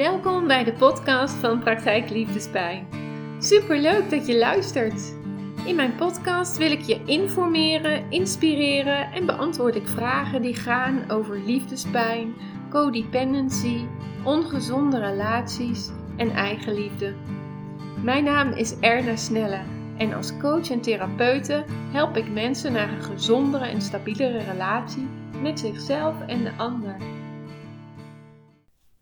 Welkom bij de podcast van Praktijk Liefdespijn. Superleuk dat je luistert. In mijn podcast wil ik je informeren, inspireren en beantwoord ik vragen die gaan over liefdespijn, codependency, ongezonde relaties en eigenliefde. Mijn naam is Erna Snelle en als coach en therapeute help ik mensen naar een gezondere en stabielere relatie met zichzelf en de ander.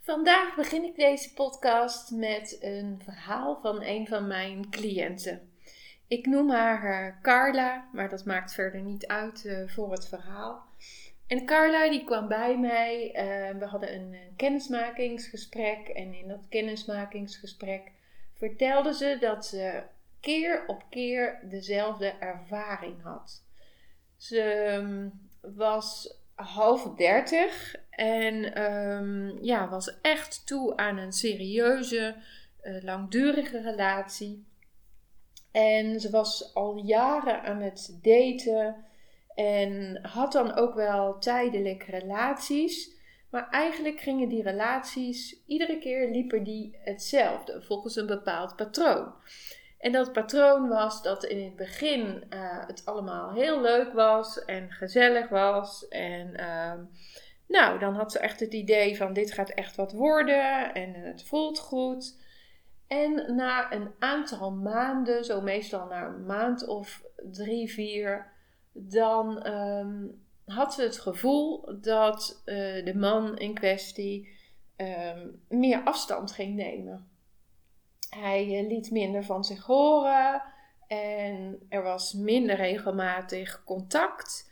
Vandaag begin ik deze podcast met een verhaal van een van mijn cliënten. Ik noem haar uh, Carla, maar dat maakt verder niet uit uh, voor het verhaal. En Carla die kwam bij mij. Uh, we hadden een, kennismakingsgesprek. En in dat kennismakingsgesprek vertelde ze dat ze keer op keer dezelfde ervaring had. Ze um, was half dertig en um, ja, was echt toe aan een serieuze, uh, langdurige relatie. En ze was al jaren aan het daten en had dan ook wel tijdelijk relaties. Maar eigenlijk gingen die relaties, iedere keer liepen die hetzelfde, volgens een bepaald patroon. En dat patroon was dat in het begin uh, het allemaal heel leuk was en gezellig was. En uh, nou, dan had ze echt het idee van dit gaat echt wat worden en het voelt goed. En na een aantal maanden, zo meestal na een maand of drie, vier, dan um, had ze het gevoel dat uh, de man in kwestie um, meer afstand ging nemen. Hij eh, liet minder van zich horen en er was minder regelmatig contact.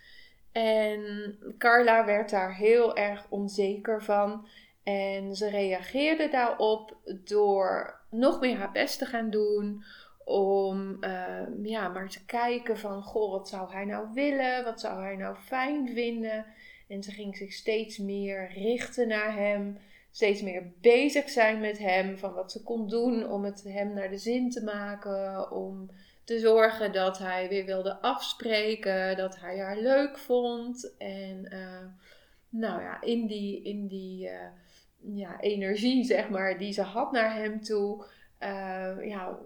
En Carla werd daar heel erg onzeker van. En ze reageerde daarop door nog meer haar best te gaan doen. Om uh, ja, maar te kijken van, goh, wat zou hij nou willen? Wat zou hij nou fijn vinden? En ze ging zich steeds meer richten naar hem steeds meer bezig zijn met hem. Van wat ze kon doen om het hem naar de zin te maken. Om te zorgen dat hij weer wilde afspreken. Dat hij haar leuk vond. En uh, nou ja, in die, in die uh, ja, energie, zeg maar, die ze had naar hem toe. Uh, ja,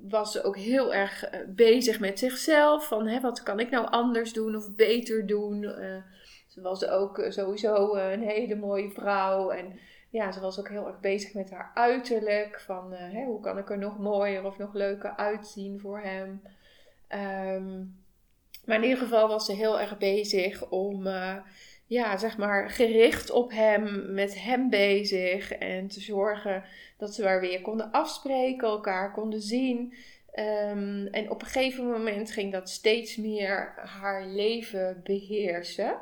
was ze ook heel erg bezig met zichzelf. Van hè, wat kan ik nou anders doen of beter doen. ze was ook sowieso een hele mooie vrouw. En ja, ze was ook heel erg bezig met haar uiterlijk. Van hè, hoe kan ik er nog mooier of nog leuker uitzien voor hem. Um, maar in ieder geval was ze heel erg bezig om, uh, ja, zeg maar, gericht op hem, met hem bezig. En te zorgen dat ze maar weer konden afspreken, elkaar konden zien. Um, en op een gegeven moment ging dat steeds meer haar leven beheersen.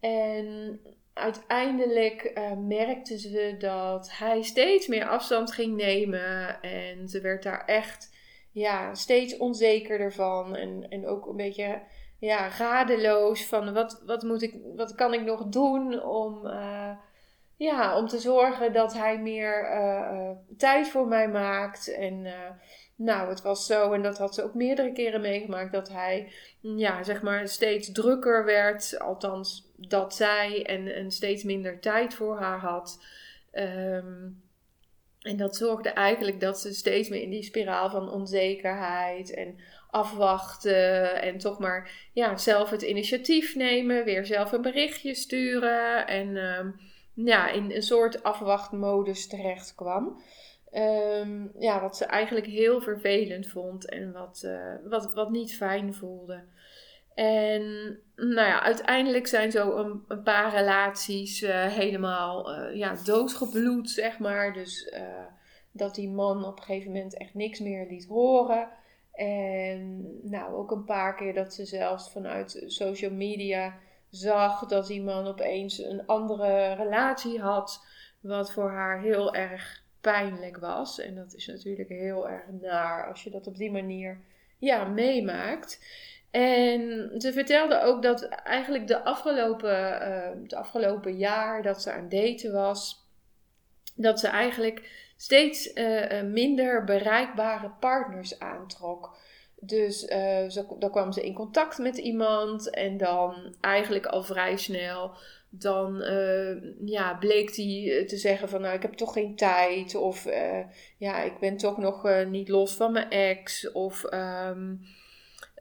En uiteindelijk uh, merkte ze dat hij steeds meer afstand ging nemen. En ze werd daar echt ja, steeds onzekerder van. En, en ook een beetje ja, radeloos van wat, wat, moet ik, wat kan ik nog doen om, uh, ja, om te zorgen dat hij meer uh, tijd voor mij maakt. En nou, het was zo, en dat had ze ook meerdere keren meegemaakt, dat hij, ja, zeg maar, steeds drukker werd. Althans, dat zij, en, en steeds minder tijd voor haar had. Um, en dat zorgde eigenlijk dat ze steeds meer in die spiraal van onzekerheid en afwachten en toch maar ja, zelf het initiatief nemen, weer zelf een berichtje sturen en um, ja, in een soort afwachtmodus terecht kwam. Um, ja, wat ze eigenlijk heel vervelend vond en wat, uh, wat, wat niet fijn voelde. En nou ja, uiteindelijk zijn zo een, paar relaties uh, helemaal uh, ja, doodgebloed, zeg maar. Dus dat die man op een gegeven moment echt niks meer liet horen. En nou, ook een paar keer dat ze zelfs vanuit social media zag dat die man opeens een andere relatie had. Wat voor haar heel erg pijnlijk was. En dat is natuurlijk heel erg naar als je dat op die manier ja, meemaakt. En ze vertelde ook dat eigenlijk de afgelopen, uh, de afgelopen jaar dat ze aan daten was, dat ze eigenlijk steeds uh, minder bereikbare partners aantrok. Dus uh, dan kwam ze in contact met iemand en dan eigenlijk al vrij snel. Dan uh, ja, bleek hij te zeggen van nou ik heb toch geen tijd. Of ja ik ben toch nog niet los van mijn ex. Of um,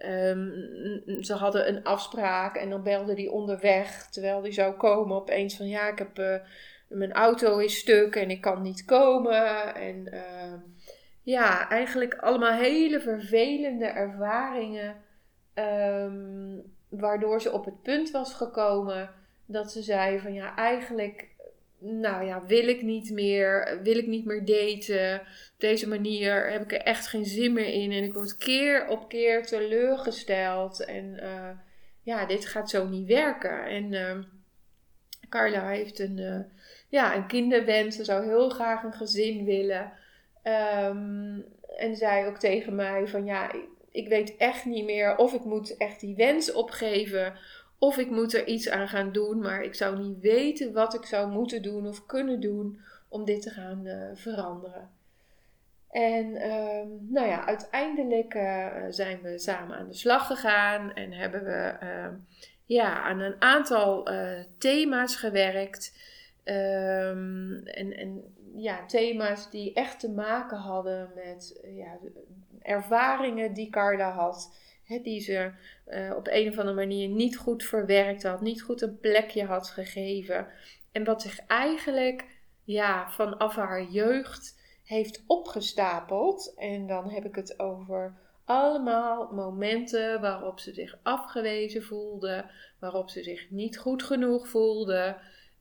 um, ze hadden een afspraak en dan belde hij onderweg. Terwijl hij zou komen opeens van ja ik heb mijn auto is stuk en ik kan niet komen. En ja, eigenlijk allemaal hele vervelende ervaringen. Um, waardoor ze op het punt was gekomen dat ze zei van ja, eigenlijk, nou ja, wil ik niet meer, wil ik niet meer daten. Op deze manier heb ik er echt geen zin meer in en ik word keer op keer teleurgesteld. En uh, ja, dit gaat zo niet werken. En uh, Carla heeft een, uh, ja, een kinderwens, ze zou heel graag een gezin willen. Um, en zei ook tegen mij van ja, ik weet echt niet meer of ik moet echt die wens opgeven of ik moet er iets aan gaan doen, maar ik zou niet weten wat ik zou moeten doen of kunnen doen om dit te gaan uh, veranderen. En um, nou ja, uiteindelijk uh, zijn we samen aan de slag gegaan en hebben we uh, ja, aan een aantal uh, thema's gewerkt. Um, en, en ja, thema's die echt te maken hadden met ja, ervaringen die Carla had. Die ze uh, op een of andere manier niet goed verwerkt had, niet goed een plekje had gegeven. En wat zich eigenlijk ja, vanaf haar jeugd heeft opgestapeld. En dan heb ik het over allemaal momenten waarop ze zich afgewezen voelde, waarop ze zich niet goed genoeg voelde.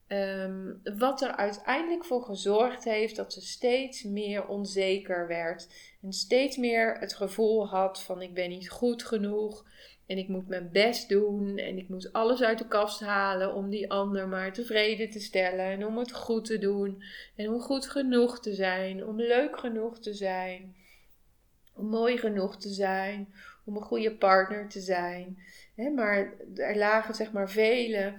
Ehm, wat er uiteindelijk voor gezorgd heeft dat ze steeds meer onzeker werd. En steeds meer het gevoel had van ik ben niet goed genoeg. En ik moet mijn best doen. En ik moet alles uit de kast halen om die ander maar tevreden te stellen. En om het goed te doen. En om goed genoeg te zijn. Om leuk genoeg te zijn. Om mooi genoeg te zijn. Om een goede partner te zijn. maar er lagen zeg maar vele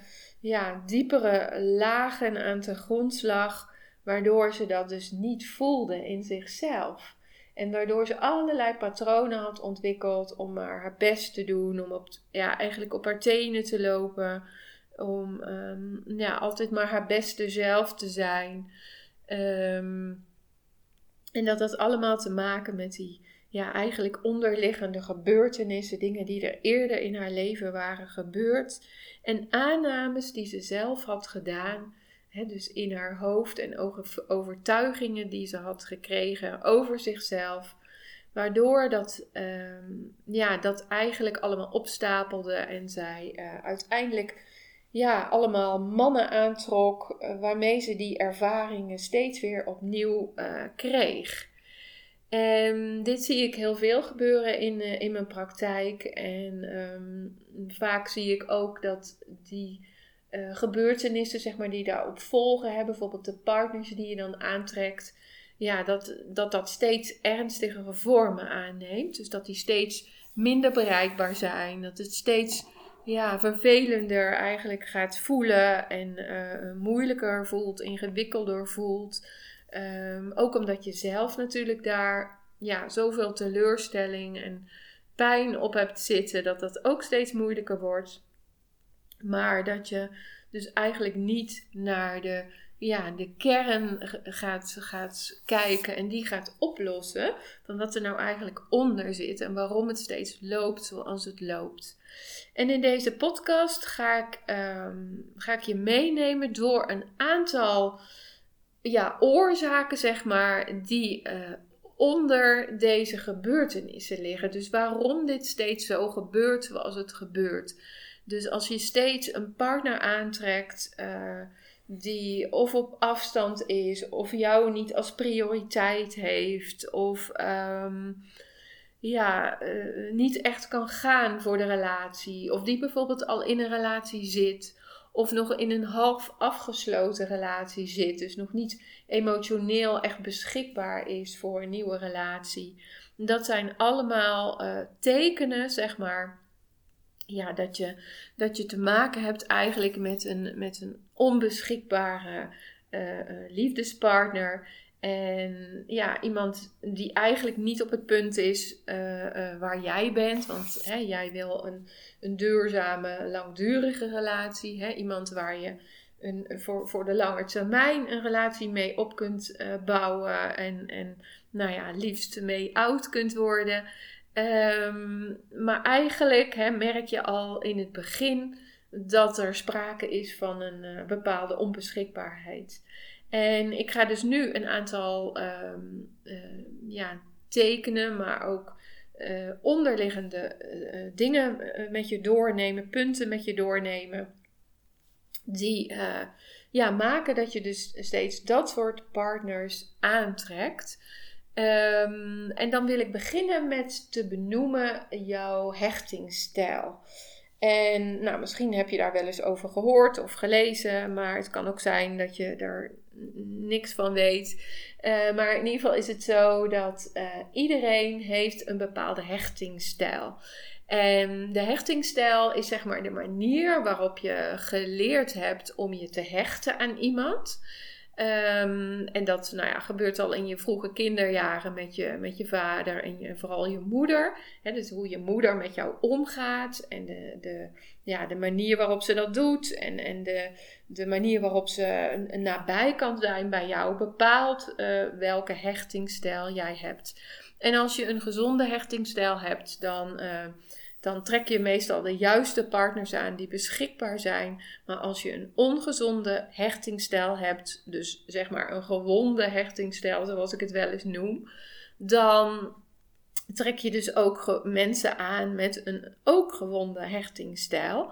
ja, diepere lagen aan de grondslag, waardoor ze dat dus niet voelde in zichzelf. En waardoor ze allerlei patronen had ontwikkeld om maar haar best te doen, om op, ja, eigenlijk op haar tenen te lopen, om um, ja, altijd maar haar beste zelf te zijn. Um, en dat had allemaal te maken met die ja, eigenlijk onderliggende gebeurtenissen, dingen die er eerder in haar leven waren gebeurd en aannames die ze zelf had gedaan, dus in haar hoofd en overtuigingen die ze had gekregen over zichzelf, waardoor dat, ehm, ja, dat eigenlijk allemaal opstapelde en zij uh, uiteindelijk ja, allemaal mannen aantrok, uh, waarmee ze die ervaringen steeds weer opnieuw uh, kreeg. En dit zie ik heel veel gebeuren in, uh, in mijn praktijk. En um, vaak zie ik ook dat die uh, gebeurtenissen, zeg maar, die daarop volgen, hè, bijvoorbeeld de partners die je dan aantrekt, ja, dat, dat dat steeds ernstigere vormen aanneemt. Dus dat die steeds minder bereikbaar zijn. Dat het steeds ja, vervelender eigenlijk gaat voelen en uh, moeilijker voelt, ingewikkelder voelt. Um, ook omdat je zelf natuurlijk daar ja, zoveel teleurstelling en pijn op hebt zitten, dat dat ook steeds moeilijker wordt. Maar dat je dus eigenlijk niet naar de, ja, de kern gaat, gaat kijken en die gaat oplossen van wat er nou eigenlijk onder zit en waarom het steeds loopt zoals het loopt. En in deze podcast ga ik, um, ga ik je meenemen door een aantal ja, oorzaken, zeg maar, die uh, onder deze gebeurtenissen liggen. Dus waarom dit steeds zo gebeurt zoals het gebeurt. Dus als je steeds een partner aantrekt uh, die of op afstand is, of jou niet als prioriteit heeft, of um, ja, uh, niet echt kan gaan voor de relatie, of die bijvoorbeeld al in een relatie zit of nog in een half afgesloten relatie zit, dus nog niet emotioneel echt beschikbaar is voor een nieuwe relatie. Dat zijn allemaal uh, tekenen, zeg maar, ja, dat, je, dat je te maken hebt eigenlijk met een, met een onbeschikbare uh, liefdespartner. En ja, iemand die eigenlijk niet op het punt is eh, eh, waar jij bent. Want hè, jij wil een, een duurzame, langdurige relatie. Hè? Iemand waar je een, voor, voor de lange termijn een relatie mee op kunt uh, bouwen. En, en nou ja, liefst mee oud kunt worden. Um, maar eigenlijk hè, merk je al in het begin dat er sprake is van een bepaalde onbeschikbaarheid. En ik ga dus nu een aantal um, uh, ja, tekenen, maar ook uh, onderliggende uh, dingen met je doornemen, punten met je doornemen, die ja, maken dat je dus steeds dat soort partners aantrekt. Um, en dan wil ik beginnen met te benoemen jouw hechtingsstijl. En nou, misschien heb je daar wel eens over gehoord of gelezen, maar het kan ook zijn dat je er niks van weet. Uh, maar in ieder geval is het zo dat uh, iedereen heeft een bepaalde hechtingsstijl. En de hechtingsstijl is zeg maar de manier waarop je geleerd hebt om je te hechten aan iemand. Um, en dat nou ja, gebeurt al in je vroege kinderjaren met je, met je vader en je, vooral je moeder. Dus hoe je moeder met jou omgaat en de, de, ja, de manier waarop ze dat doet en, en de, de manier waarop ze nabij kan zijn bij jou bepaalt uh, welke hechtingsstijl jij hebt. En als je een gezonde hechtingsstijl hebt, dan. Uh, dan trek je meestal de juiste partners aan die beschikbaar zijn. Maar als je een ongezonde hechtingsstijl hebt, dus zeg maar een gewonde hechtingsstijl, zoals ik het wel eens noem, dan trek je dus ook mensen aan met een ook gewonde hechtingsstijl.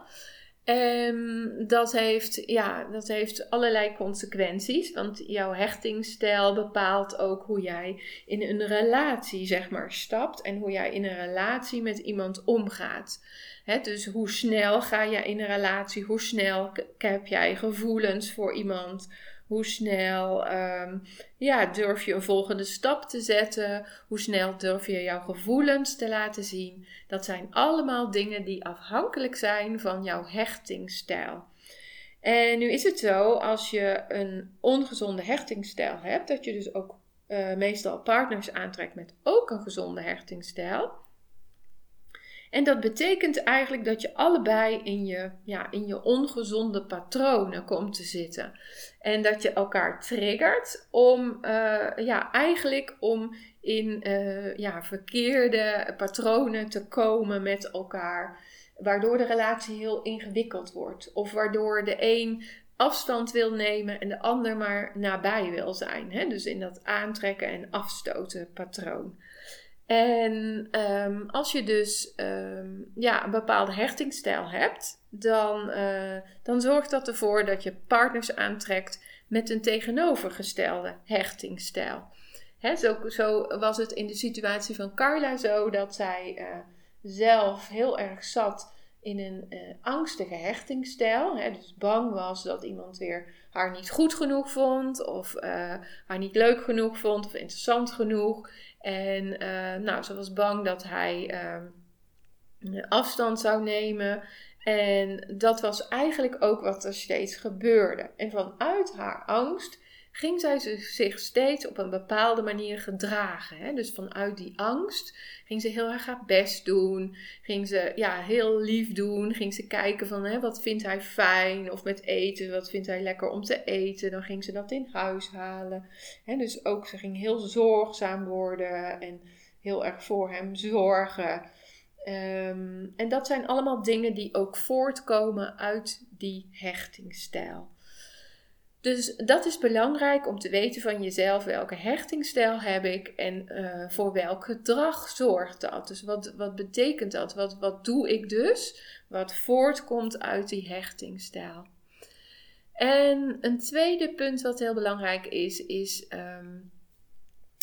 Um, dat, heeft, ja, dat heeft allerlei consequenties, want jouw hechtingsstijl bepaalt ook hoe jij in een relatie zeg maar, stapt en hoe jij in een relatie met iemand omgaat. dus hoe snel ga je in een relatie, hoe snel heb jij gevoelens voor iemand, hoe snel um, ja, durf je een volgende stap te zetten? Hoe snel durf je jouw gevoelens te laten zien? Dat zijn allemaal dingen die afhankelijk zijn van jouw hechtingsstijl. En nu is het zo, als je een ongezonde hechtingsstijl hebt, dat je dus ook uh, meestal partners aantrekt met ook een gezonde hechtingsstijl. En dat betekent eigenlijk dat je allebei in je, ja, in je ongezonde patronen komt te zitten. En dat je elkaar triggert om, uh, ja, eigenlijk om in uh, ja, verkeerde patronen te komen met elkaar. Waardoor de relatie heel ingewikkeld wordt. Of waardoor de een afstand wil nemen en de ander maar nabij wil zijn. Hè? Dus in dat aantrekken en afstoten patroon. En um, als je dus um, ja, een bepaalde hechtingsstijl hebt, dan, uh, dan zorgt dat ervoor dat je partners aantrekt met een tegenovergestelde hechtingsstijl. Hè, zo, zo, was het in de situatie van Carla zo dat zij uh, zelf heel erg zat in een uh, angstige hechtingsstijl. Hè, dus bang was dat iemand weer haar niet goed genoeg vond, of haar niet leuk genoeg vond, of interessant genoeg. En uh, nou, ze was bang dat hij uh, afstand zou nemen. En dat was eigenlijk ook wat er steeds gebeurde. En vanuit haar angst ging zij zich steeds op een bepaalde manier gedragen. Hè? Dus vanuit die angst ging ze heel erg haar best doen. Ging ze ja, heel lief doen. Ging ze kijken van hè, wat vindt hij fijn. Of met eten, wat vindt hij lekker om te eten. Dan ging ze dat in huis halen. Hè? Dus ook ze ging heel zorgzaam worden. En heel erg voor hem zorgen. Um, en dat zijn allemaal dingen die ook voortkomen uit die hechtingsstijl. Dus dat is belangrijk om te weten van jezelf welke hechtingsstijl heb ik en uh, voor welk gedrag zorgt dat. Dus wat, wat betekent dat? Wat, wat doe ik dus? Wat voortkomt uit die hechtingsstijl. En een tweede punt wat heel belangrijk is, is um,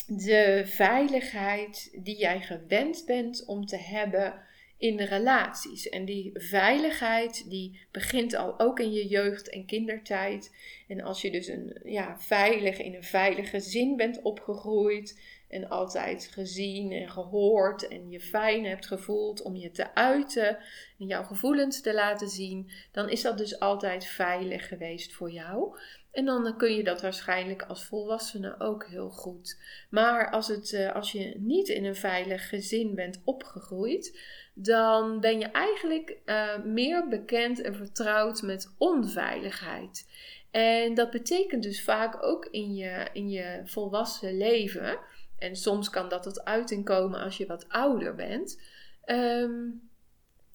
de veiligheid die jij gewend bent om te hebben in de relaties. En die veiligheid die begint al ook in je jeugd en kindertijd. En als je dus een, ja, veilig in een veilige zin bent opgegroeid en altijd gezien en gehoord en je fijn hebt gevoeld om je te uiten en jouw gevoelens te laten zien, dan is dat dus altijd veilig geweest voor jou. En dan kun je dat waarschijnlijk als volwassene ook heel goed. Maar als, het, eh, als je niet in een veilig gezin bent opgegroeid, dan ben je eigenlijk uh, meer bekend en vertrouwd met onveiligheid. En dat betekent dus vaak ook in je, in je volwassen leven, en soms kan dat tot uiting komen als je wat ouder bent, ehm,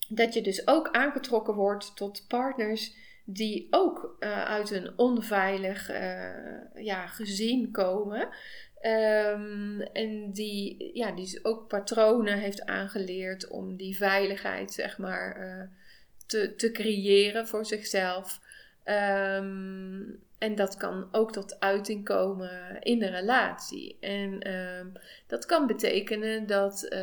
dat je dus ook aangetrokken wordt tot partners die ook uh, uit een onveilig uh, ja, gezin komen. Um, en die, ja, die ook patronen heeft aangeleerd om die veiligheid, zeg maar, uh, te, te creëren voor zichzelf. Um, en dat kan ook tot uiting komen in de relatie. En um, dat kan betekenen dat,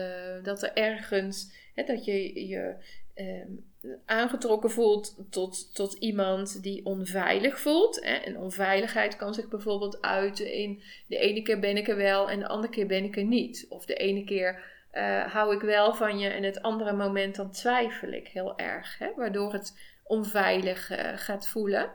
dat er ergens, hè, dat je je um, aangetrokken voelt tot, tot iemand die onveilig voelt. Hè. En onveiligheid kan zich bijvoorbeeld uiten in de ene keer ben ik er wel en de andere keer ben ik er niet. Of de ene keer uh, hou ik wel van je en het andere moment dan twijfel ik heel erg. Hè, waardoor het onveilig uh, gaat voelen.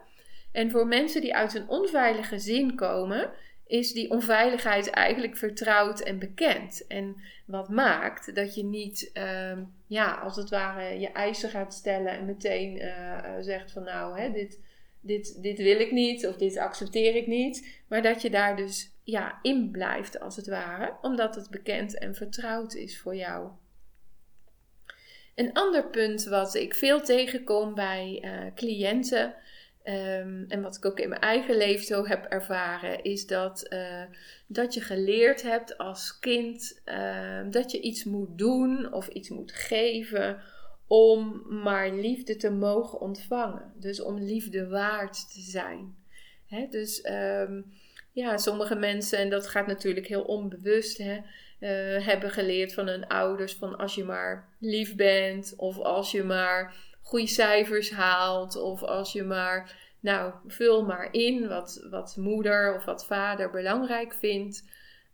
En voor mensen die uit een onveilige zin komen, is die onveiligheid eigenlijk vertrouwd en bekend. En wat maakt dat je niet, uh, ja, als het ware je eisen gaat stellen en meteen uh, zegt van nou, hè, dit, dit, dit wil ik niet of dit accepteer ik niet. Maar dat je daar dus ja, in blijft als het ware, omdat het bekend en vertrouwd is voor jou. Een ander punt wat ik veel tegenkom bij uh, cliënten Um, en wat ik ook in mijn eigen leven zo heb ervaren, is dat, uh, dat je geleerd hebt als kind uh, dat je iets moet doen of iets moet geven om maar liefde te mogen ontvangen. Dus om liefde waard te zijn. Hè? Dus um, ja, sommige mensen, en dat gaat natuurlijk heel onbewust, hè, uh, hebben geleerd van hun ouders van als je maar lief bent of als je maar goede cijfers haalt. Of als je maar, nou, vul maar in wat, wat moeder of wat vader belangrijk vindt,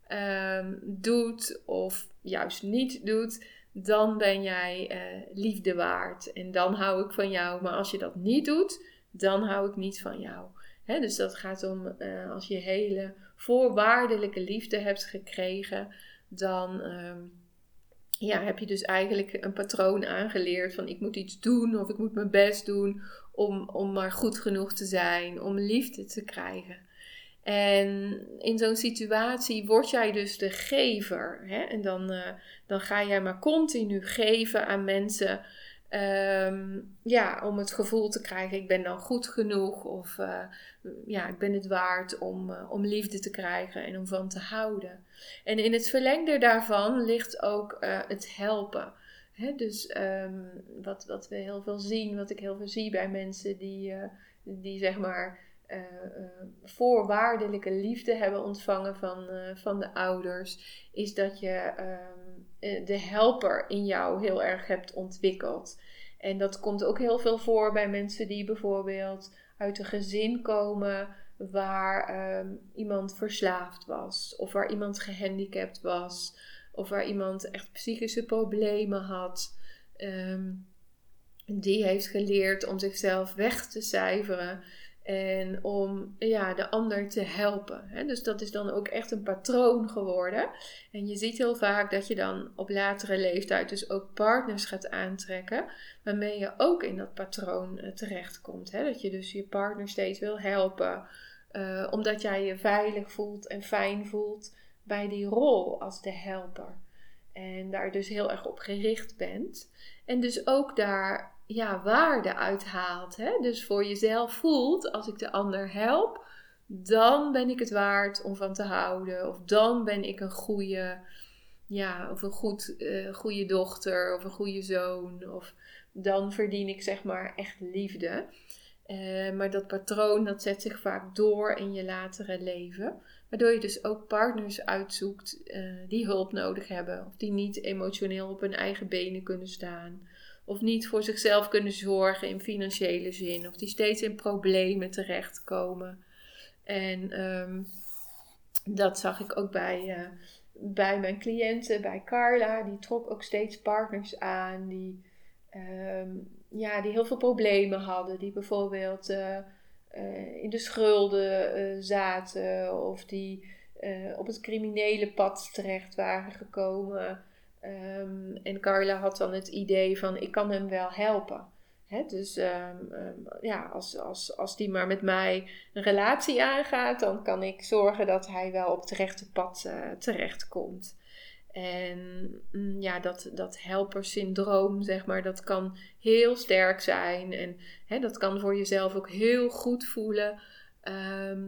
um, doet of juist niet doet. Dan ben jij uh, liefde waard. En dan hou ik van jou. Maar als je dat niet doet, dan hou ik niet van jou. He, dus dat gaat om uh, als je hele voorwaardelijke liefde hebt gekregen, dan. Um, ja, heb je dus eigenlijk een patroon aangeleerd van ik moet iets doen of ik moet mijn best doen om, om maar goed genoeg te zijn, om liefde te krijgen. En in zo'n situatie word jij dus de gever. Hè? En dan, uh, dan ga jij maar continu geven aan mensen Um, ja, om het gevoel te krijgen, ik ben dan goed genoeg. Of uh, ja, ik ben het waard om, uh, om liefde te krijgen en om van te houden. En in het verlengde daarvan ligt ook uh, het helpen. He, dus um, wat, wat we heel veel zien, wat ik heel veel zie bij mensen die, die zeg maar voorwaardelijke liefde hebben ontvangen van, van de ouders, is dat je um, de helper in jou heel erg hebt ontwikkeld. En dat komt ook heel veel voor bij mensen die bijvoorbeeld uit een gezin komen waar um, iemand verslaafd was, of waar iemand gehandicapt was, of waar iemand echt psychische problemen had. Um, die heeft geleerd om zichzelf weg te cijferen en om ja, de ander te helpen. Hè? Dus dat is dan ook echt een patroon geworden. En je ziet heel vaak dat je dan op latere leeftijd dus ook partners gaat aantrekken. Waarmee je ook in dat patroon uh, terechtkomt. Hè? Dat je dus je partner steeds wil helpen. Uh, omdat jij je veilig voelt en fijn voelt bij die rol als de helper. En daar dus heel erg op gericht bent. En dus ook daar ja, waarde uithaalt. Hè? Dus voor jezelf voelt, als ik de ander help, dan ben ik het waard om van te houden. Of dan ben ik een goede, ja, of een goed, uh, goede dochter of een goede zoon. Of dan verdien ik zeg maar echt liefde. Uh, maar dat patroon dat zet zich vaak door in je latere leven. Waardoor je dus ook partners uitzoekt uh, die hulp nodig hebben. Of die niet emotioneel op hun eigen benen kunnen staan of niet voor zichzelf kunnen zorgen in financiële zin, of die steeds in problemen terechtkomen. En um, dat zag ik ook bij, uh, bij mijn cliënten, bij Carla. Die trok ook steeds partners aan die, um, ja, die heel veel problemen hadden. Die bijvoorbeeld uh, in de schulden zaten of die op het criminele pad terecht waren gekomen. Ehm, en Carla had dan het idee van ik kan hem wel helpen. dus um, ja, als, als, als die maar met mij een relatie aangaat, dan kan ik zorgen dat hij wel op het rechte pad uh, terechtkomt. En mm, ja, dat, dat helpersyndroom, zeg maar, dat kan heel sterk zijn. En dat kan voor jezelf ook heel goed voelen.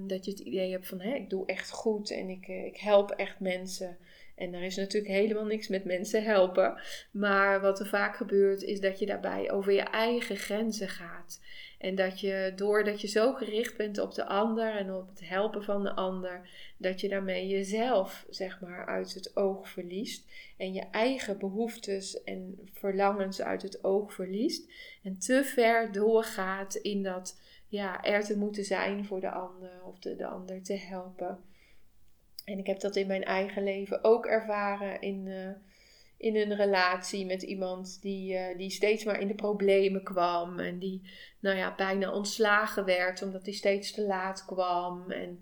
Dat je het idee hebt van, ik doe echt goed en ik, eh, ik help echt mensen. En er is natuurlijk helemaal niks met mensen helpen. Maar wat er vaak gebeurt, is dat je daarbij over je eigen grenzen gaat. En dat je, doordat je zo gericht bent op de ander en op het helpen van de ander, dat je daarmee jezelf, zeg maar, uit het oog verliest. En je eigen behoeftes en verlangens uit het oog verliest. En te ver doorgaat in dat, ja, er te moeten zijn voor de ander of de, de ander te helpen. En ik heb dat in mijn eigen leven ook ervaren in, uh, in een relatie met iemand die, uh, die steeds maar in de problemen kwam. En die nou ja, bijna ontslagen werd omdat hij steeds te laat kwam. En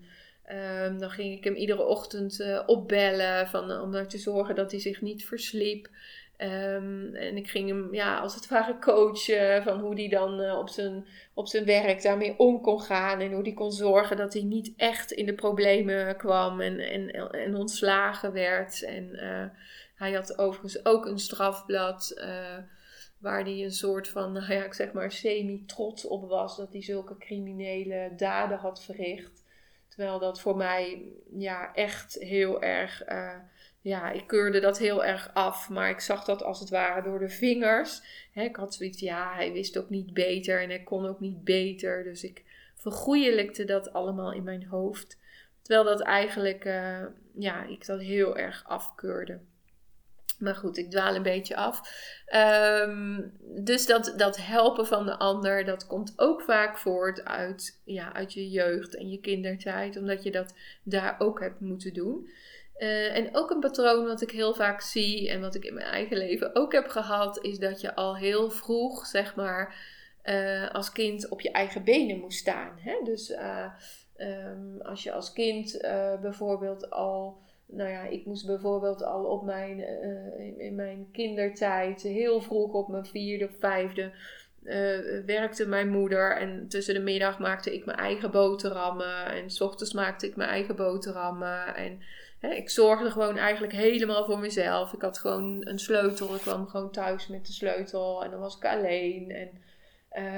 um, dan ging ik hem iedere ochtend uh, opbellen van, om er te zorgen dat hij zich niet versliep. Um, en ik ging hem ja, als het ware coachen van hoe hij dan uh, op, zijn, op zijn werk daarmee om kon gaan. En hoe hij kon zorgen dat hij niet echt in de problemen kwam en, en, en ontslagen werd. En uh, hij had overigens ook een strafblad uh, waar hij een soort van, nou ja, ik zeg maar semi-trots op was dat hij zulke criminele daden had verricht. Terwijl dat voor mij ja, echt heel erg ja, ik keurde dat heel erg af, maar ik zag dat als het ware door de vingers. ik had zoiets, ja, hij wist ook niet beter en hij kon ook niet beter. Dus ik vergoeilijkte dat allemaal in mijn hoofd. Terwijl dat eigenlijk, uh, ja, ik dat heel erg afkeurde. Maar goed, ik dwaal een beetje af. Ehm, dus dat, dat helpen van de ander, dat komt ook vaak voort uit, ja, uit je jeugd en je kindertijd. Omdat je dat daar ook hebt moeten doen. Uh, en ook een patroon wat ik heel vaak zie en wat ik in mijn eigen leven ook heb gehad, is dat je al heel vroeg, zeg maar, uh, als kind op je eigen benen moest staan. Hè? Dus uh, um, als je als kind bijvoorbeeld al, nou ja, ik moest bijvoorbeeld al op mijn, in mijn kindertijd, heel vroeg op mijn vierde of vijfde, werkte mijn moeder en tussen de middag maakte ik mijn eigen boterhammen en s ochtends maakte ik mijn eigen boterhammen en ik zorgde gewoon eigenlijk helemaal voor mezelf. Ik had gewoon een sleutel. Ik kwam gewoon thuis met de sleutel en dan was ik alleen. En,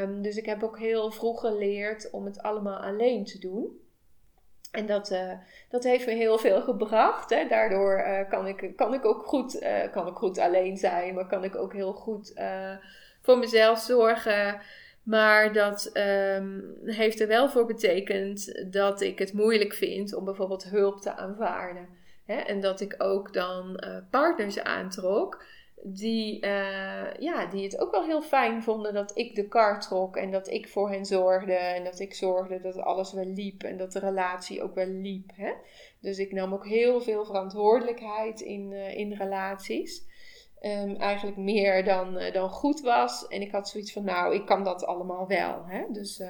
um, dus ik heb ook heel vroeg geleerd om het allemaal alleen te doen. En dat, uh, dat heeft me heel veel gebracht. Hè. Daardoor uh, kan, ik, kan ik ook goed, uh, kan ik goed alleen zijn, maar kan ik ook heel goed voor mezelf zorgen. Maar dat um, heeft er wel voor betekend dat ik het moeilijk vind om bijvoorbeeld hulp te aanvaarden. Hè? En dat ik ook dan uh, partners aantrok die, uh, ja, die het ook wel heel fijn vonden dat ik de kar trok en dat ik voor hen zorgde en dat ik zorgde dat alles wel liep en dat de relatie ook wel liep. Hè? Dus ik nam ook heel veel verantwoordelijkheid in, uh, in relaties. Um, eigenlijk meer dan, dan goed was. En ik had zoiets van, nou, ik kan dat allemaal wel. Hè? Dus,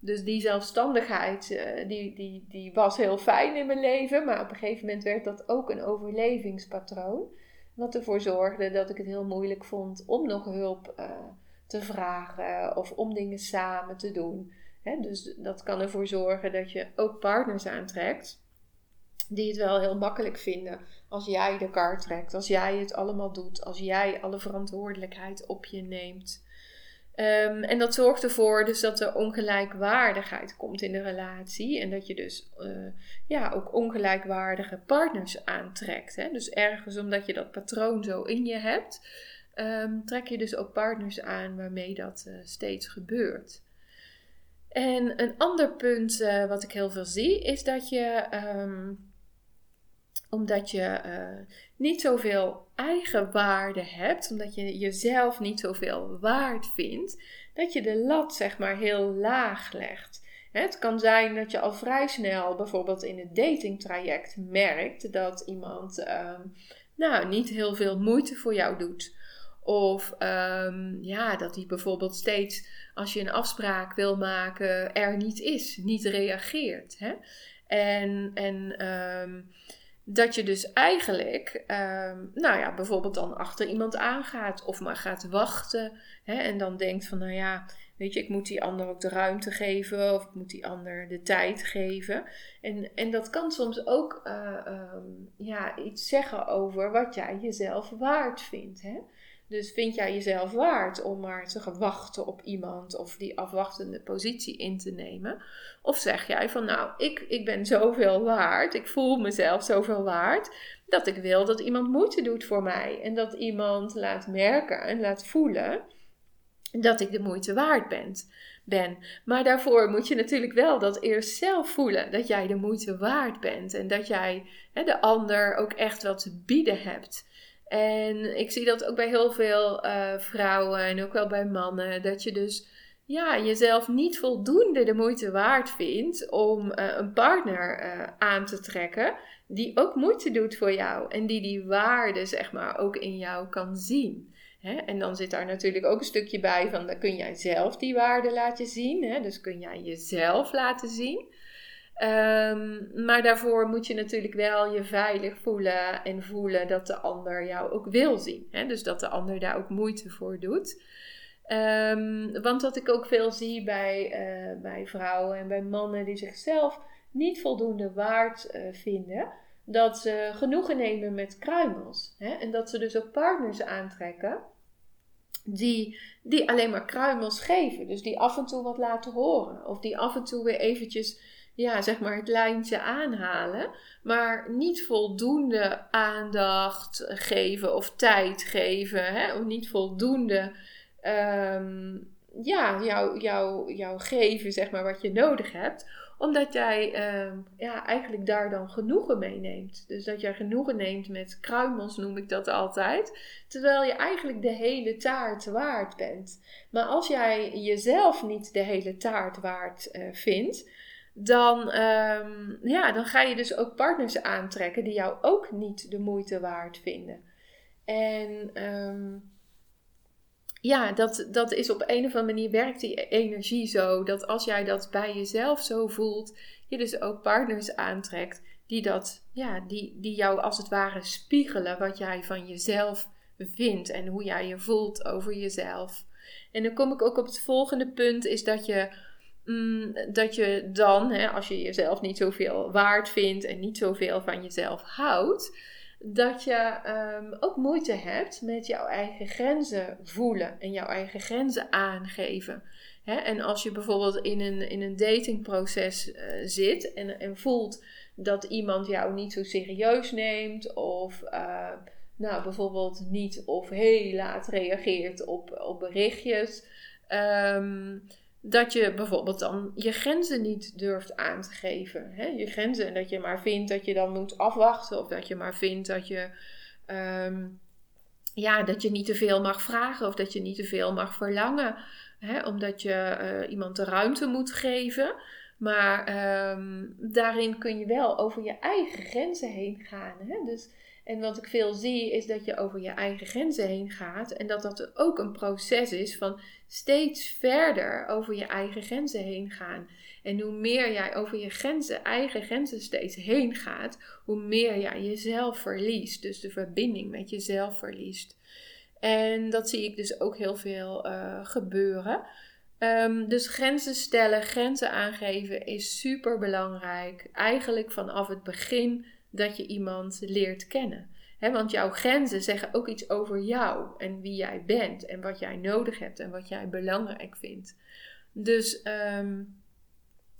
dus die zelfstandigheid, uh, die, die, die was heel fijn in mijn leven. Maar op een gegeven moment werd dat ook een overlevingspatroon. Wat ervoor zorgde dat ik het heel moeilijk vond om nog hulp te vragen of om dingen samen te doen. Dus dat kan ervoor zorgen dat je ook partners aantrekt die het wel heel makkelijk vinden als jij de kar trekt, als jij het allemaal doet, als jij alle verantwoordelijkheid op je neemt. Um, en dat zorgt ervoor dus dat er ongelijkwaardigheid komt in de relatie. En dat je dus uh, ja, ook ongelijkwaardige partners aantrekt. Hè? Dus ergens omdat je dat patroon zo in je hebt, um, trek je dus ook partners aan waarmee dat uh, steeds gebeurt. En een ander punt uh, wat ik heel veel zie, is dat je um, omdat je uh, niet zoveel eigenwaarde hebt, omdat je jezelf niet zoveel waard vindt, dat je de lat zeg maar heel laag legt. Het kan zijn dat je al vrij snel, bijvoorbeeld in het datingtraject, merkt dat iemand uh, nou, niet heel veel moeite voor jou doet. Of ehm, ja, dat hij bijvoorbeeld steeds als je een afspraak wil maken er niet is, niet reageert. Hè? En, en ehm, dat je dus eigenlijk, ehm, nou ja, bijvoorbeeld dan achter iemand aangaat of maar gaat wachten. Hè, en dan denkt van, nou ja, weet je, ik moet die ander ook de ruimte geven of ik moet die ander de tijd geven. En, en dat kan soms ook uh, um, ja, iets zeggen over wat jij jezelf waard vindt. Hè? Dus vind jij jezelf waard om maar te wachten op iemand of die afwachtende positie in te nemen? Of zeg jij van nou, ik, ik ben zoveel waard, ik voel mezelf zoveel waard, dat ik wil dat iemand moeite doet voor mij. En dat iemand laat merken en laat voelen dat ik de moeite waard ben. ben. Maar daarvoor moet je natuurlijk wel dat eerst zelf voelen, dat jij de moeite waard bent. En dat jij hè, de ander ook echt wat te bieden hebt. En ik zie dat ook bij heel veel uh, vrouwen en ook wel bij mannen. Dat je dus ja, jezelf niet voldoende de moeite waard vindt om uh, een partner uh, aan te trekken. Die ook moeite doet voor jou. En die die waarde zeg maar ook in jou kan zien. En dan zit daar natuurlijk ook een stukje bij van dan kun jij zelf die waarde laten zien. Dus kun jij jezelf laten zien. Um, maar daarvoor moet je natuurlijk wel je veilig voelen en voelen dat de ander jou ook wil zien. Hè? Dus dat de ander daar ook moeite voor doet. Um, want wat ik ook veel zie bij, uh, bij vrouwen en bij mannen die zichzelf niet voldoende waard uh, vinden, dat ze genoegen nemen met kruimels. Hè? En dat ze dus ook partners aantrekken die, die alleen maar kruimels geven. Dus die af en toe wat laten horen. Of die af en toe weer eventjes ja, zeg maar het lijntje aanhalen, maar niet voldoende aandacht geven of tijd geven, hè? of niet voldoende um, ja, jou, jou, jou geven, zeg maar, wat je nodig hebt, omdat jij um, ja, eigenlijk daar dan genoegen mee neemt. Dus dat jij genoegen neemt met kruimels, noem ik dat altijd. Terwijl je eigenlijk de hele taart waard bent. Maar als jij jezelf niet de hele taart waard uh, vindt, dan, um, ja, dan ga je dus ook partners aantrekken die jou ook niet de moeite waard vinden. En um, ja, dat, dat is op een of andere manier werkt die energie zo dat als jij dat bij jezelf zo voelt, je dus ook partners aantrekt die dat, ja, die, die jou als het ware spiegelen wat jij van jezelf vindt en hoe jij je voelt over jezelf. En dan kom ik ook op het volgende punt, is dat je dat je dan, hè, als je jezelf niet zoveel waard vindt en niet zoveel van jezelf houdt, dat je ehm, ook moeite hebt met jouw eigen grenzen voelen en jouw eigen grenzen aangeven. Hè? En als je bijvoorbeeld in een, in een datingproces uh, zit en, en voelt dat iemand jou niet zo serieus neemt of uh, nou, bijvoorbeeld niet of heel laat reageert op, op berichtjes. Um, dat je bijvoorbeeld dan je grenzen niet durft aan te geven. Hè? Je grenzen en dat je maar vindt dat je dan moet afwachten of dat je maar vindt dat je, um, ja, dat je niet te veel mag vragen of dat je niet te veel mag verlangen. Hè? Omdat je uh, iemand de ruimte moet geven. Maar um, daarin kun je wel over je eigen grenzen heen gaan. Hè? Dus en wat ik veel zie is dat je over je eigen grenzen heen gaat en dat dat ook een proces is van steeds verder over je eigen grenzen heen gaan. En hoe meer jij over je grenzen, eigen grenzen steeds heen gaat, hoe meer jij jezelf verliest. Dus de verbinding met jezelf verliest. En dat zie ik dus ook heel veel uh, gebeuren. Um, dus grenzen stellen, grenzen aangeven is super belangrijk. Eigenlijk vanaf het begin dat je iemand leert kennen. want jouw grenzen zeggen ook iets over jou en wie jij bent en wat jij nodig hebt en wat jij belangrijk vindt. Dus um,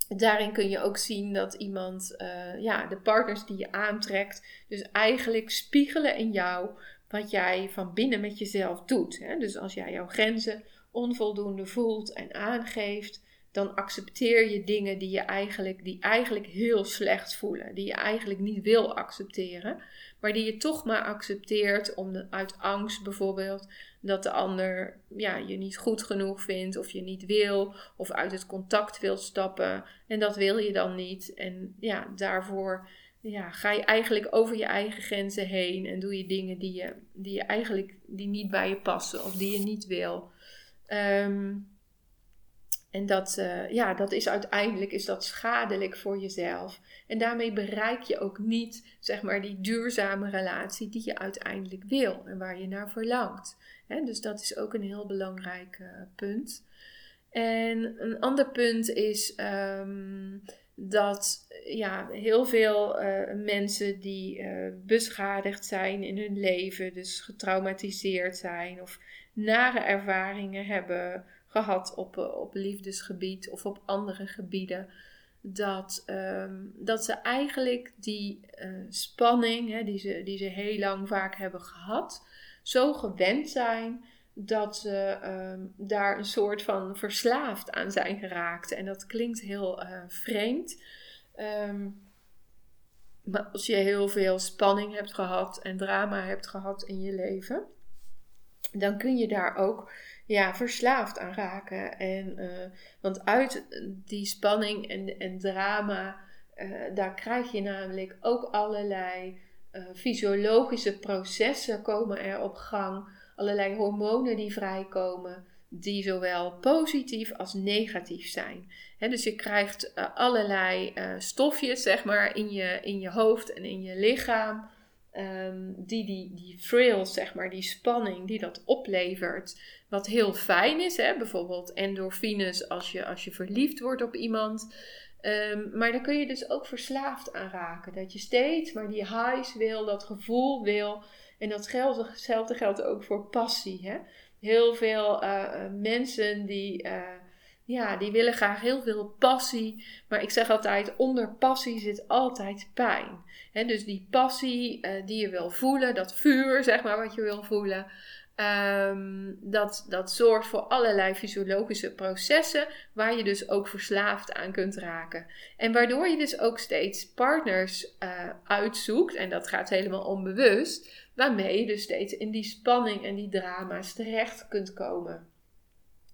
daarin kun je ook zien dat iemand, uh, ja, de partners die je aantrekt, dus eigenlijk spiegelen in jou wat jij van binnen met jezelf doet. Dus als jij jouw grenzen onvoldoende voelt en aangeeft, dan accepteer je dingen die je eigenlijk, die eigenlijk heel slecht voelen, die je eigenlijk niet wil accepteren, maar die je toch maar accepteert om uit angst bijvoorbeeld dat de ander ja, je niet goed genoeg vindt of je niet wil of uit het contact wil stappen en dat wil je dan niet en ja, daarvoor ja, ga je eigenlijk over je eigen grenzen heen en doe je dingen die je, die je eigenlijk die niet bij je passen of die je niet wil. Ehm, en dat, uh, ja, dat is uiteindelijk is dat schadelijk voor jezelf. En daarmee bereik je ook niet, zeg maar, die duurzame relatie die je uiteindelijk wil en waar je naar verlangt. dus dat is ook een heel belangrijk uh, punt. En een ander punt is um, dat ja, heel veel uh, mensen die beschadigd zijn in hun leven, dus getraumatiseerd zijn of nare ervaringen hebben gehad op, eh, op liefdesgebied of op andere gebieden. Dat, um, dat ze eigenlijk die uh, spanning, hè, die, ze, die ze heel lang vaak hebben gehad, zo gewend zijn dat ze um, daar een soort van verslaafd aan zijn geraakt. En dat klinkt heel uh, vreemd. Um, maar als je heel veel spanning hebt gehad en drama hebt gehad in je leven, dan kun je daar ook ja, verslaafd aan raken. En, uh, want uit die spanning en, en drama, uh, daar krijg je namelijk ook allerlei uh, fysiologische processen komen er op gang. Allerlei hormonen die vrijkomen, die zowel positief als negatief zijn. He, dus je krijgt allerlei stofjes, zeg maar, in je, in je hoofd en in je lichaam. Um, die, die, die zeg maar, die spanning die dat oplevert. Wat heel fijn is, hè? bijvoorbeeld endorfines als je, als je verliefd wordt op iemand. Um, maar dan kun je dus ook verslaafd aan raken. Dat je steeds maar die highs wil, dat gevoel wil. En datzelfde geldt ook voor passie. Hè? Heel veel uh, mensen die. Uh, ja, die willen graag heel veel passie. Maar ik zeg altijd, onder passie zit altijd pijn. Dus die passie uh, die je wil voelen, dat vuur, zeg maar, wat je wil voelen. Um, dat, dat zorgt voor allerlei fysiologische processen waar je dus ook verslaafd aan kunt raken. En waardoor je dus ook steeds partners uh, uitzoekt, en dat gaat helemaal onbewust, waarmee je dus steeds in die spanning en die drama's terecht kunt komen.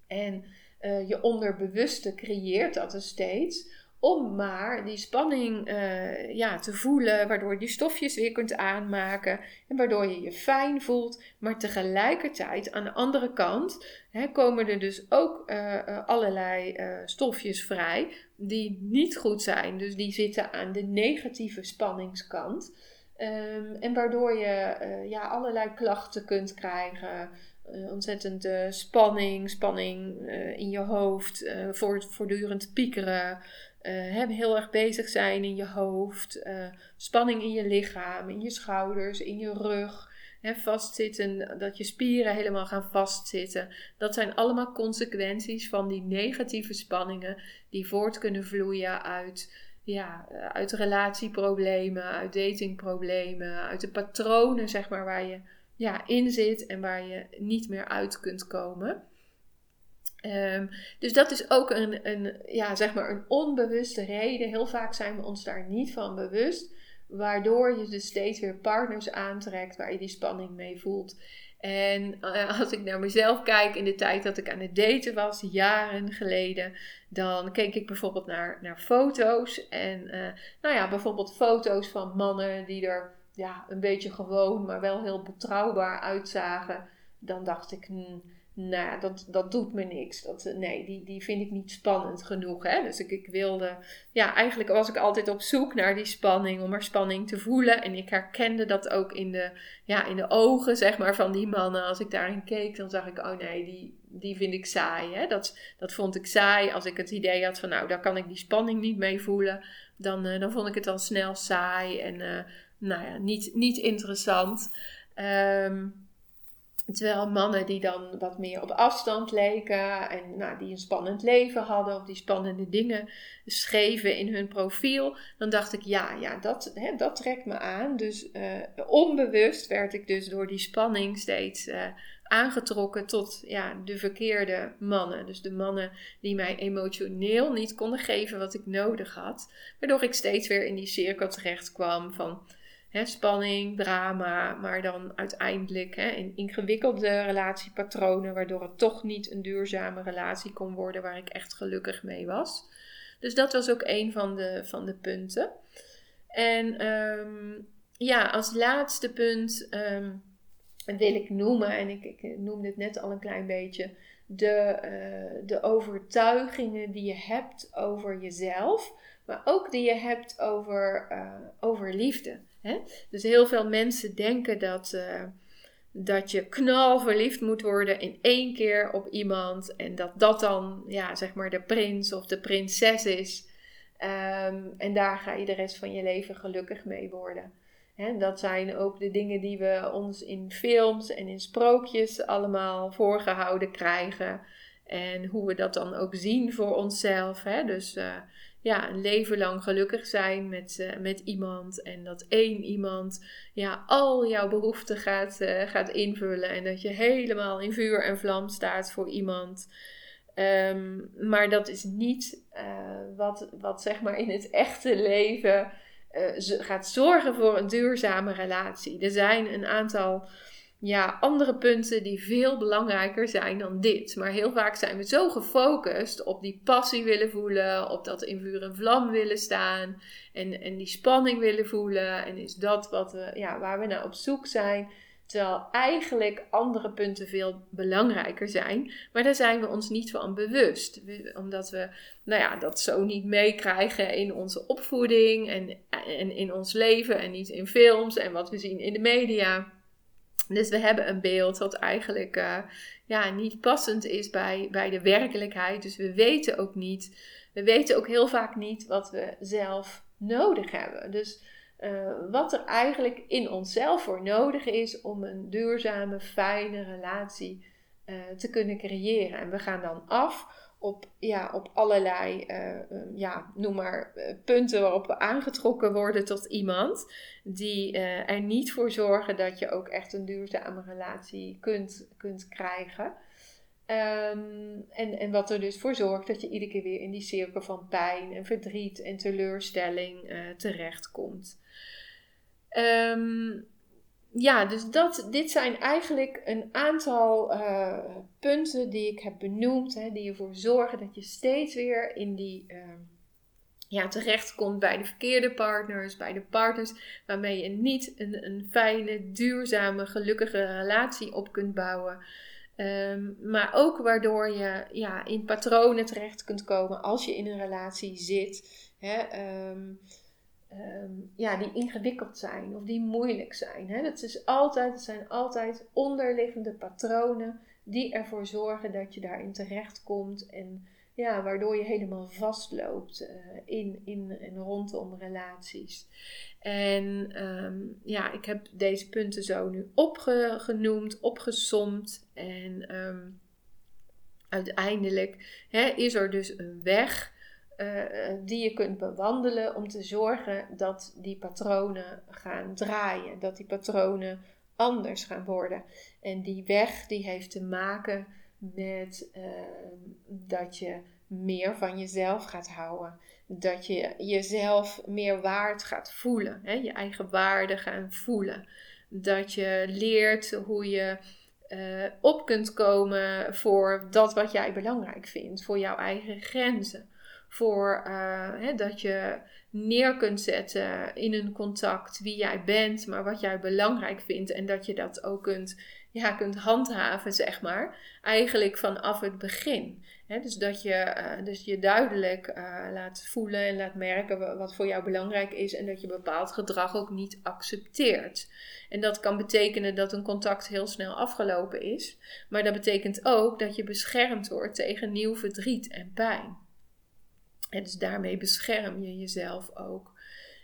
En uh, je onderbewuste creëert dat dus steeds. Om maar die spanning uh, ja, te voelen, waardoor je die stofjes weer kunt aanmaken. En waardoor je je fijn voelt. Maar tegelijkertijd, aan de andere kant, hè, komen er dus ook uh, allerlei stofjes vrij die niet goed zijn. Dus die zitten aan de negatieve spanningskant. Um, en waardoor je ja, allerlei klachten kunt krijgen. Uh, ontzettend spanning, spanning in je hoofd, voortdurend piekeren, heel erg bezig zijn in je hoofd, spanning in je lichaam, in je schouders, in je rug, hè, vastzitten, dat je spieren helemaal gaan vastzitten. Dat zijn allemaal consequenties van die negatieve spanningen die voort kunnen vloeien uit ja, uit relatieproblemen, uit datingproblemen, uit de patronen, zeg maar, waar je ja, in zit en waar je niet meer uit kunt komen. Um, dus dat is ook een, een, ja, zeg maar een onbewuste reden. Heel vaak zijn we ons daar niet van bewust. Waardoor je dus steeds weer partners aantrekt waar je die spanning mee voelt. En uh, als ik naar mezelf kijk in de tijd dat ik aan het daten was, jaren geleden, dan keek ik bijvoorbeeld naar, naar foto's. En uh, nou ja, bijvoorbeeld foto's van mannen die er ja, een beetje gewoon, maar wel heel betrouwbaar uitzagen, dan dacht ik, hmm, nou, dat, dat doet me niks. Dat, eh, nee, die, die vind ik niet spannend genoeg. Hè? Dus ik, ik wilde, ja, eigenlijk was ik altijd op zoek naar die spanning, om er spanning te voelen. En ik herkende dat ook in de, ja, in de ogen, zeg maar, van die mannen. Als ik daarin keek, dan zag ik, oh nee, die, die vind ik saai. Hè? Dat, dat vond ik saai. Als ik het idee had van, nou, daar kan ik die spanning niet mee voelen, dan, uh, dan vond ik het al snel saai. En uh, nou ja, niet, niet interessant. Um, Terwijl mannen die dan wat meer op afstand leken en nou, die een spannend leven hadden of die spannende dingen schreven in hun profiel, dan dacht ik ja, ja dat, hè, dat trekt me aan. Dus uh, onbewust werd ik dus door die spanning steeds uh, aangetrokken tot ja, de verkeerde mannen. Dus de mannen die mij emotioneel niet konden geven wat ik nodig had. Waardoor ik steeds weer in die cirkel terecht kwam van spanning, drama, maar dan uiteindelijk hè, in ingewikkelde relatiepatronen, waardoor het toch niet een duurzame relatie kon worden waar ik echt gelukkig mee was. Dus dat was ook een van de, van de punten. En um, ja, als laatste punt um, wil ik noemen, en ik, ik noemde het net al een klein beetje, de, uh, de overtuigingen die je hebt over jezelf, maar ook die je hebt over, uh, over liefde. Hè? Dus heel veel mensen denken dat, uh, dat je knal verliefd moet worden in één keer op iemand. En dat dat dan, ja, zeg maar, de prins of de prinses is. Um, en daar ga je de rest van je leven gelukkig mee worden. Dat zijn ook de dingen die we ons in films en in sprookjes allemaal voorgehouden krijgen. En hoe we dat dan ook zien voor onszelf. Dus uh, ja, een leven lang gelukkig zijn met, uh, met iemand. En dat één iemand ja, al jouw behoeften gaat, uh, gaat invullen. En dat je helemaal in vuur en vlam staat voor iemand. Um, maar dat is niet uh, wat, wat zeg maar in het echte leven gaat zorgen voor een duurzame relatie. Er zijn een aantal ja, andere punten die veel belangrijker zijn dan dit. Maar heel vaak zijn we zo gefocust op die passie willen voelen, op dat in vuur en vlam willen staan en, en die spanning willen voelen. En is dat wat we, ja, waar we naar op zoek zijn. Terwijl eigenlijk andere punten veel belangrijker zijn. Maar daar zijn we ons niet van bewust. Omdat we nou ja, dat zo niet meekrijgen in onze opvoeding en, en in ons leven. En niet in films en wat we zien in de media. Dus we hebben een beeld wat eigenlijk uh, ja, niet passend is bij, bij de werkelijkheid. Dus we weten ook niet, we weten ook heel vaak niet wat we zelf nodig hebben. Dus uh, wat er eigenlijk in onszelf voor nodig is om een duurzame, fijne relatie uh, te kunnen creëren. En we gaan dan af op, ja, op allerlei, uh, ja, noem maar, uh, punten waarop we aangetrokken worden tot iemand. Die uh, er niet voor zorgen dat je ook echt een duurzame relatie kunt, kunt krijgen. Um, en, en wat er dus voor zorgt dat je iedere keer weer in die cirkel van pijn en verdriet en teleurstelling terechtkomt. Um, ja, dus dat, dit zijn eigenlijk een aantal uh, punten die ik heb benoemd, hè, die ervoor zorgen dat je steeds weer in die uh, ja, terechtkomt bij de verkeerde partners, bij de partners waarmee je niet een, een fijne, duurzame, gelukkige relatie op kunt bouwen. Um, maar ook waardoor je ja, in patronen terecht kunt komen als je in een relatie zit. Hè, um, um, ja, die ingewikkeld zijn of die moeilijk zijn. Hè? Dat is altijd, het zijn altijd onderliggende patronen die ervoor zorgen dat je daarin terechtkomt en ja, waardoor je helemaal vastloopt uh, in, in en rondom relaties. En um, ja, ik heb deze punten zo nu opgenoemd, opgesomd en um, uiteindelijk hè, is er dus een weg uh, die je kunt bewandelen om te zorgen dat die patronen gaan draaien, dat die patronen anders gaan worden. En die weg die heeft te maken met uh, dat je meer van jezelf gaat houden. Dat je jezelf meer waard gaat voelen. Hè? Je eigen waarde gaan voelen. Dat je leert hoe je uh, op kunt komen voor dat wat jij belangrijk vindt. Voor jouw eigen grenzen voor uh, hè, dat je neer kunt zetten in een contact wie jij bent, maar wat jij belangrijk vindt en dat je dat ook kunt, ja, kunt handhaven, zeg maar, eigenlijk vanaf het begin. Dus dat je, uh, dus je duidelijk uh, laat voelen en laat merken wat voor jou belangrijk is en dat je bepaald gedrag ook niet accepteert. En dat kan betekenen dat een contact heel snel afgelopen is, maar dat betekent ook dat je beschermd wordt tegen nieuw verdriet en pijn. En dus daarmee bescherm je jezelf ook.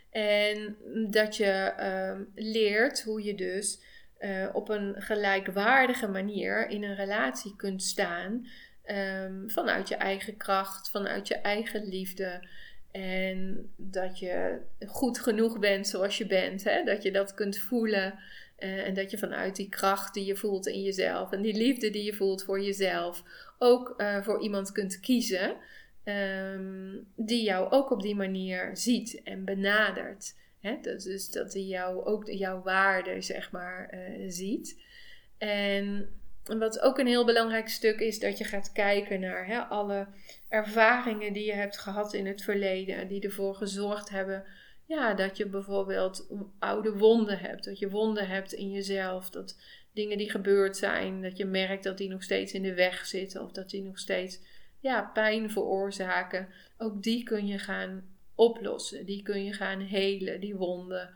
En dat je uh, leert hoe je dus uh, op een gelijkwaardige manier in een relatie kunt staan. Um, vanuit je eigen kracht, vanuit je eigen liefde. En dat je goed genoeg bent zoals je bent. Hè? Dat je dat kunt voelen. Uh, en dat je vanuit die kracht die je voelt in jezelf en die liefde die je voelt voor jezelf ook uh, voor iemand kunt kiezen. Um, die jou ook op die manier ziet en benadert. Hè? Dus, dat hij jou ook jouw waarde, zeg maar, uh, ziet. En wat ook een heel belangrijk stuk is, dat je gaat kijken naar hè, alle ervaringen die je hebt gehad in het verleden, die ervoor gezorgd hebben ja, dat je bijvoorbeeld oude wonden hebt, dat je wonden hebt in jezelf, dat dingen die gebeurd zijn, dat je merkt dat die nog steeds in de weg zitten of dat die nog steeds ja, pijn veroorzaken. Ook die kun je gaan oplossen, die kun je gaan helen, die wonden.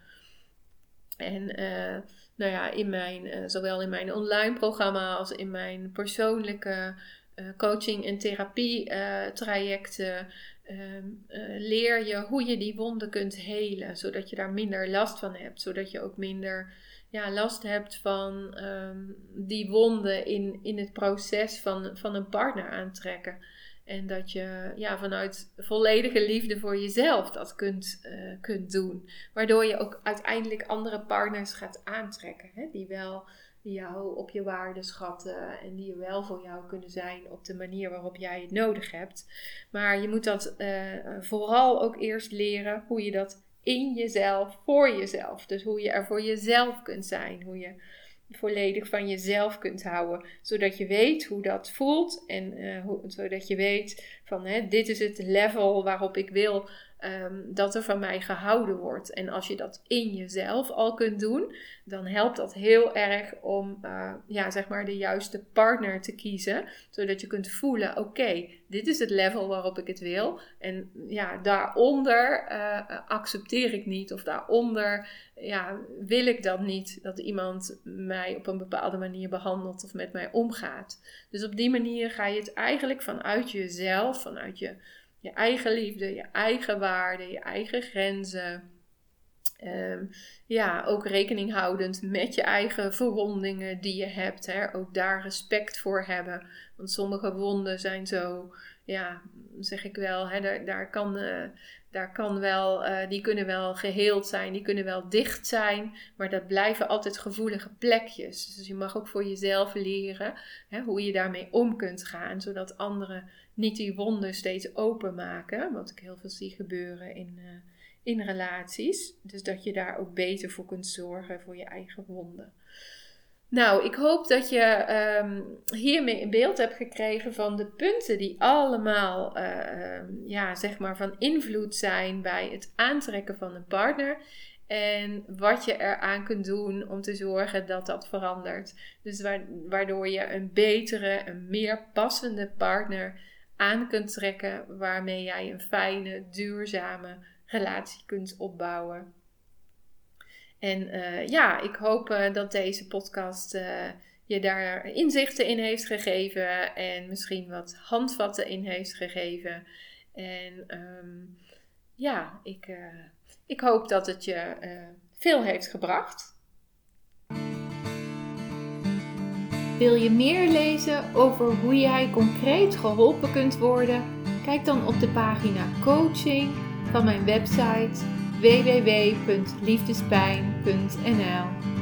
En uh, nou ja, in mijn, uh, zowel in mijn online programma als in mijn persoonlijke uh, coaching en therapie trajecten ehm, leer je hoe je die wonden kunt helen, zodat je daar minder last van hebt, zodat je ook minder ja, last hebt van um, die wonden in, in het proces van, van een partner aantrekken. En dat je ja, vanuit volledige liefde voor jezelf dat kunt, uh, kunt doen. Waardoor je ook uiteindelijk andere partners gaat aantrekken. Hè? Die wel jou op je waarde schatten. En die wel voor jou kunnen zijn op de manier waarop jij het nodig hebt. Maar je moet dat uh, vooral ook eerst leren hoe je dat in jezelf, voor jezelf. Dus hoe je er voor jezelf kunt zijn. Hoe je volledig van jezelf kunt houden. Zodat je weet hoe dat voelt en hoe, zodat je weet van hè, dit is het level waarop ik wil um, dat er van mij gehouden wordt. En als je dat in jezelf al kunt doen, dan helpt dat heel erg om uh, ja, zeg maar de juiste partner te kiezen. Zodat je kunt voelen, oké, dit is het level waarop ik het wil. En ja, daaronder uh, accepteer ik niet of daaronder ja, wil ik dat niet. Dat iemand mij op een bepaalde manier behandelt of met mij omgaat. Dus op die manier ga je het eigenlijk vanuit jezelf, vanuit je je eigen liefde, je eigen waarden, je eigen grenzen. Ehm, ja, ook rekening houdend met je eigen verwondingen die je hebt. Hè? Ook daar respect voor hebben. Want sommige wonden zijn zo, ja, zeg ik wel, hè, daar, daar kan, uh, daar kan wel, uh, die kunnen wel geheeld zijn, die kunnen wel dicht zijn. Maar dat blijven altijd gevoelige plekjes. Dus je mag ook voor jezelf leren hè, hoe je daarmee om kunt gaan. Zodat anderen niet die wonden steeds openmaken. Wat ik heel veel zie gebeuren in, uh, in relaties. Dus dat je daar ook beter voor kunt zorgen voor je eigen wonden. Nou, ik hoop dat je um, hiermee een beeld hebt gekregen van de punten die allemaal, uh, ja, zeg maar, van invloed zijn bij het aantrekken van een partner. En wat je eraan kunt doen om te zorgen dat dat verandert. Dus waardoor je een betere, een meer passende partner aan kunt trekken waarmee jij een fijne, duurzame relatie kunt opbouwen. En uh, ja, ik hoop uh, dat deze podcast uh, je daar inzichten in heeft gegeven en misschien wat handvatten in heeft gegeven. En um, ja, ik, ik hoop dat het je veel heeft gebracht. Wil je meer lezen over hoe jij concreet geholpen kunt worden? Kijk dan op de pagina coaching van mijn website www.liefdespijn.nl